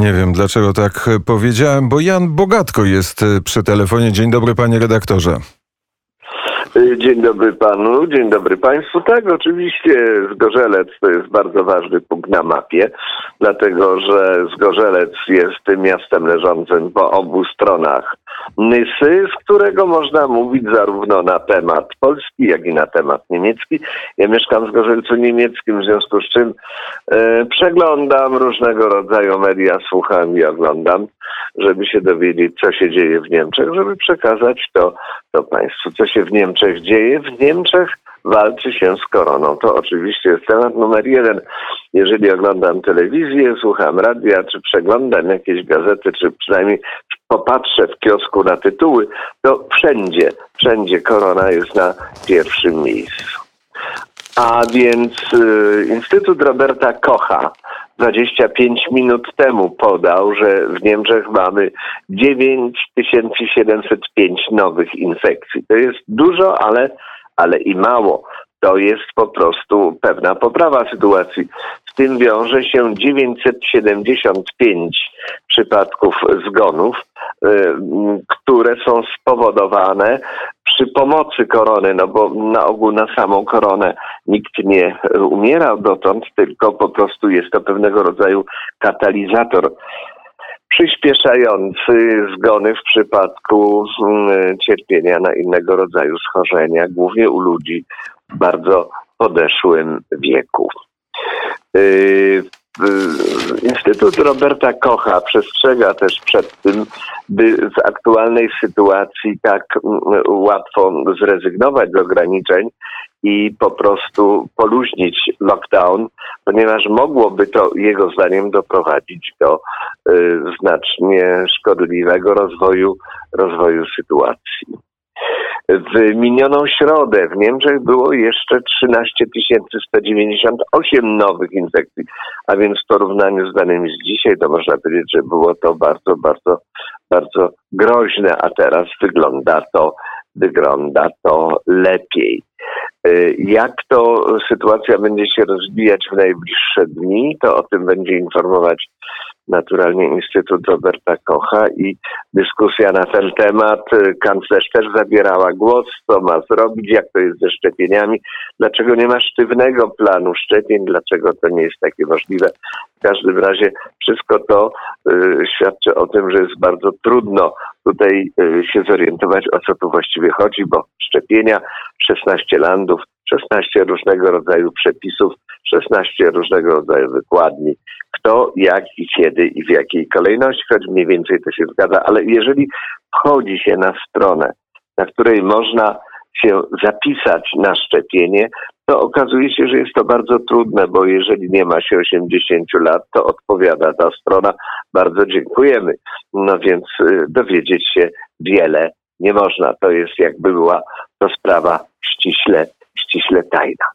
Nie wiem, dlaczego tak powiedziałem, bo Jan Bogatko jest przy telefonie. Dzień dobry, panie redaktorze. Dzień dobry panu, dzień dobry państwu. Tak, oczywiście Zgorzelec to jest bardzo ważny punkt na mapie, dlatego że Zgorzelec jest miastem leżącym po obu stronach z którego można mówić zarówno na temat polski, jak i na temat niemiecki. Ja mieszkam w Zgorzelcu niemieckim, w związku z czym e, przeglądam różnego rodzaju media, słucham i oglądam, żeby się dowiedzieć, co się dzieje w Niemczech, żeby przekazać to, to państwu, co się w Niemczech dzieje. W Niemczech walczy się z koroną. To oczywiście jest temat numer jeden. Jeżeli oglądam telewizję, słucham radia, czy przeglądam jakieś gazety, czy przynajmniej popatrzę w kiosku na tytuły, to wszędzie, wszędzie korona jest na pierwszym miejscu. A więc y, Instytut Roberta Kocha 25 minut temu podał, że w Niemczech mamy 9705 nowych infekcji. To jest dużo, ale, ale i mało. To jest po prostu pewna poprawa sytuacji. Z tym wiąże się 975 przypadków zgonów, y, które są spowodowane przy pomocy korony, no bo na ogół na samą koronę nikt nie umierał dotąd, tylko po prostu jest to pewnego rodzaju katalizator przyspieszający zgony w przypadku mm, cierpienia na innego rodzaju schorzenia, głównie u ludzi w bardzo podeszłym wieku. Y, Instytut Roberta Kocha przestrzega też przed tym, by w aktualnej sytuacji tak mm, łatwo zrezygnować z ograniczeń i po prostu poluźnić lockdown, ponieważ mogłoby to jego zdaniem doprowadzić do y, znacznie szkodliwego rozwoju, rozwoju sytuacji. W minioną środę. W Niemczech było jeszcze 13 198 nowych infekcji, a więc w porównaniu z danymi z dzisiaj to można powiedzieć, że było to bardzo, bardzo, bardzo groźne, a teraz wygląda to, wygląda to lepiej. Y, jak to sytuacja będzie się rozwijać w najbliższe dni, to o tym będzie informować naturalnie Instytut Roberta Kocha i dyskusja na ten temat. Kanclerz też zabierała głos, co ma zrobić, jak to jest ze szczepieniami, dlaczego nie ma sztywnego planu szczepień, dlaczego to nie jest takie możliwe. W każdym razie wszystko to y, świadczy o tym, że jest bardzo trudno tutaj y, się zorientować, o co tu właściwie chodzi, bo szczepienia, 16 landów, 16 różnego rodzaju przepisów, 16 różnego rodzaju wykładni, kto, jak i kiedy i w jakiej kolejności, choć mniej więcej to się zgadza, ale jeżeli wchodzi się na stronę, na której można się zapisać na szczepienie, to okazuje się, że jest to bardzo trudne, bo jeżeli nie ma się 80 lat, to odpowiada ta strona. Bardzo dziękujemy. No więc y, dowiedzieć się wiele nie można. To jest jakby była to sprawa ściśle, ściśle tajna.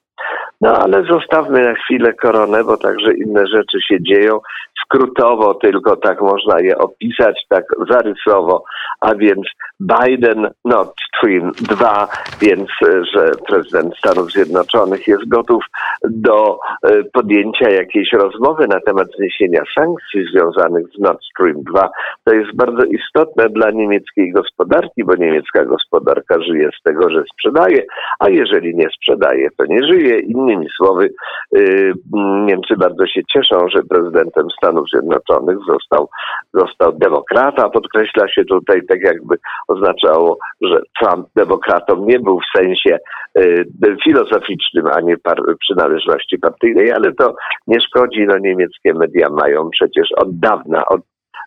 No ale zostawmy na chwilę koronę, bo także inne rzeczy się dzieją. Skrótowo tylko tak można je opisać, tak zarysowo, a więc Biden Nord Stream 2, więc e, że prezydent Stanów Zjednoczonych jest gotów do e, podjęcia jakiejś rozmowy na temat zniesienia sankcji związanych z Nord Stream 2. To jest bardzo istotne dla niemieckiej gospodarki, bo niemiecka gospodarka żyje z tego, że sprzedaje, a jeżeli nie sprzedaje, to nie żyje. Innymi słowy, y, Niemcy bardzo się cieszą, że prezydentem Stanów Zjednoczonych został, został demokrata. Podkreśla się tutaj tak jakby oznaczało, że Trump demokratą nie był w sensie y, filozoficznym, a nie par przynależności partyjnej, ale to nie szkodzi. No, niemieckie media mają przecież od dawna, od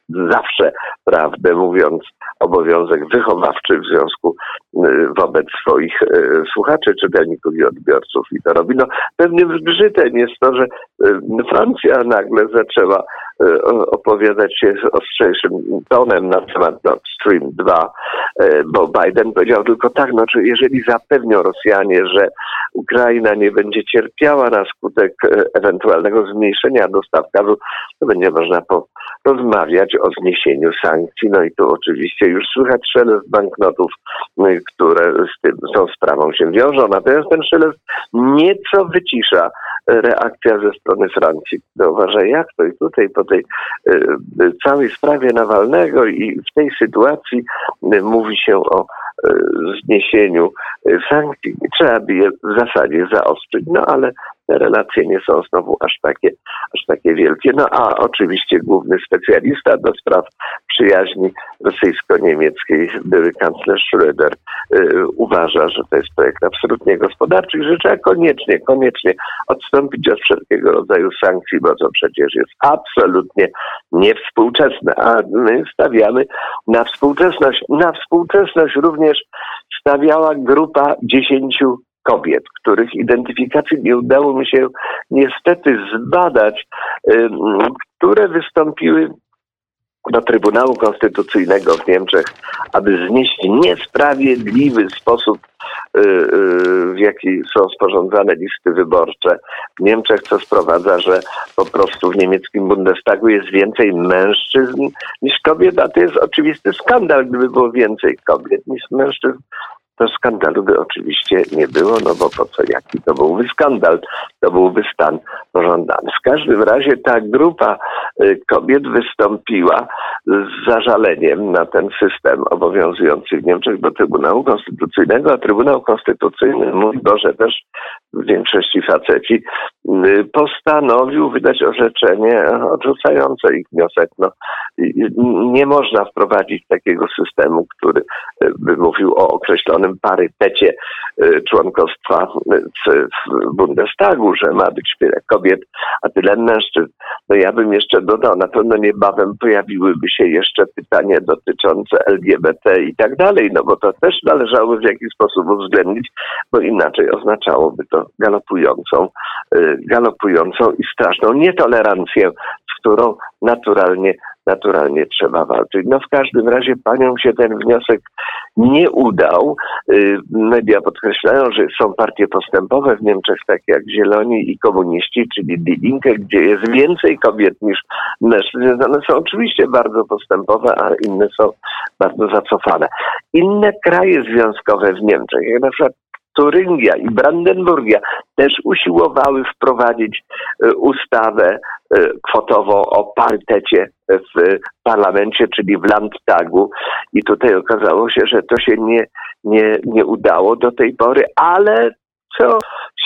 zawsze prawdę mówiąc, obowiązek wychowawczy w związku y, wobec swoich y, słuchaczy, czytelników i odbiorców i to robi. No, pewnym zgrzytem jest to, że y, Francja nagle zaczęła opowiadać się ostrzejszym tonem na temat Nord Stream 2, bo Biden powiedział tylko tak, no, czy jeżeli zapewnią Rosjanie, że Ukraina nie będzie cierpiała na skutek ewentualnego zmniejszenia dostaw gazu, to będzie można porozmawiać o zniesieniu sankcji. No i tu oczywiście już słychać szelest banknotów, y, które z, tym, tą sprawą się wiążą. Natomiast ten szelest nieco wycisza reakcja ze strony Francji, która uważa, jak to i tutaj po tej e, całej sprawie Nawalnego i w tej sytuacji e, mówi się o zniesieniu sankcji. Trzeba by je w zasadzie zaostrzyć, no ale te relacje nie są znowu aż takie, aż takie wielkie. No a oczywiście główny specjalista do spraw przyjaźni rosyjsko-niemieckiej, były kanclerz Schröder, y, uważa, że to jest projekt absolutnie gospodarczy i że trzeba koniecznie, koniecznie odstąpić od wszelkiego rodzaju sankcji, bo to przecież jest absolutnie niewspółczesne. A my stawiamy na współczesność. Na współczesność również stawiała grupa dziesięciu kobiet, których identyfikacji nie udało mi się niestety zbadać, które wystąpiły do Trybunału Konstytucyjnego w Niemczech, aby znieść niesprawiedliwy sposób, y, y, w jaki są sporządzane listy wyborcze. W Niemczech, co sprowadza, że po prostu w niemieckim Bundestagu jest więcej mężczyzn niż kobiet, a to jest oczywisty skandal, gdyby było więcej kobiet niż mężczyzn to skandalu by oczywiście nie było, no bo po co, jaki to byłby skandal, to byłby stan pożądany. W każdym razie ta grupa y, kobiet wystąpiła z zażaleniem na ten system obowiązujący w Niemczech do Trybunału Konstytucyjnego, a Trybunał Konstytucyjny mówi, bo że też w większości faceci postanowił wydać orzeczenie odrzucające ich wniosek. No, y, nie można wprowadzić takiego systemu, który y, by mówił o określonym parytecie y, członkostwa w Bundestagu, że ma być tyle kobiet, a tyle mężczyzn. No ja bym jeszcze dodał, na pewno niebawem pojawiłyby się jeszcze pytania dotyczące LGBT i tak dalej, no bo to też należało w jakiś sposób uwzględnić, bo inaczej oznaczałoby to galopującą, y, galopującą i straszną nietolerancję, z którą naturalnie naturalnie trzeba walczyć. No w każdym razie paniom się ten wniosek nie udał. Y, Media podkreślają, że są partie postępowe w Niemczech, takie jak Zieloni i komuniści, czyli Die Linke, gdzie jest więcej kobiet niż mężczyzn. Więc One są oczywiście bardzo postępowe, a inne są bardzo zacofane. Inne kraje związkowe w Niemczech, jak na przykład Turyngia i Brandenburgia też usiłowały wprowadzić e, ustawę e, kwotową o parytecie w parlamencie, czyli w Landtagu. I tutaj okazało się, że to się nie, nie, nie udało do tej pory, ale co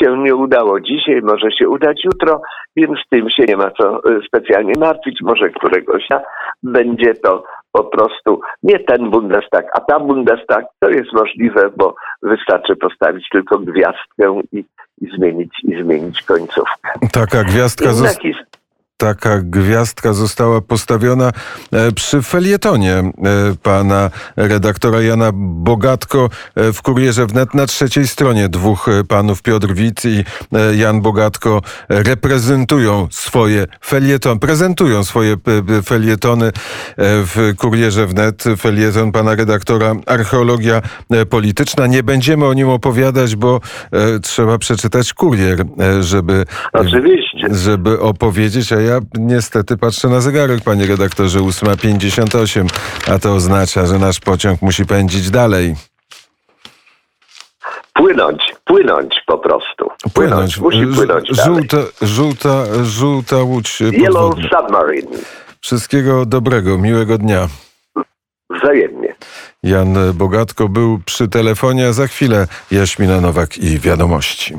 się nie udało dzisiaj, może się udać jutro, więc tym się nie ma co e, specjalnie martwić. Może któregoś dnia będzie to po prostu nie ten Bundestag, a ta Bundestag. To jest możliwe, bo wystarczy postawić tylko gwiazdkę i, i zmienić i zmienić końcówkę. Taka gwiazdka, Inna zos- taka gwiazdka została postawiona e, przy felietonie e, pana redaktora Jana Bogatko e, w Kurierze Wnet na trzeciej stronie. Dwóch panów, Piotr Wit i Jan Bogatko, reprezentują swoje felieton, prezentują swoje felietony w Kurierze Wnet. Felieton pana redaktora Archeologia Polityczna. Nie będziemy o nim opowiadać, bo trzeba przeczytać Kurier, żeby Oczywiście. żeby opowiedzieć, a ja niestety patrzę na zegarek, panie redaktorze, 8.58, a to oznacza, że nasz pociąg musi pędzić dalej. Płynąć, płynąć po prostu. Płynąć, musi Ż- płynąć dalej. żółta, żółta, żółta łódź Yellow podwodna. Submarine. Wszystkiego dobrego, miłego dnia. Wzajemnie. Jan Bogatko był przy telefonie, a za chwilę Jaśmina Nowak i wiadomości.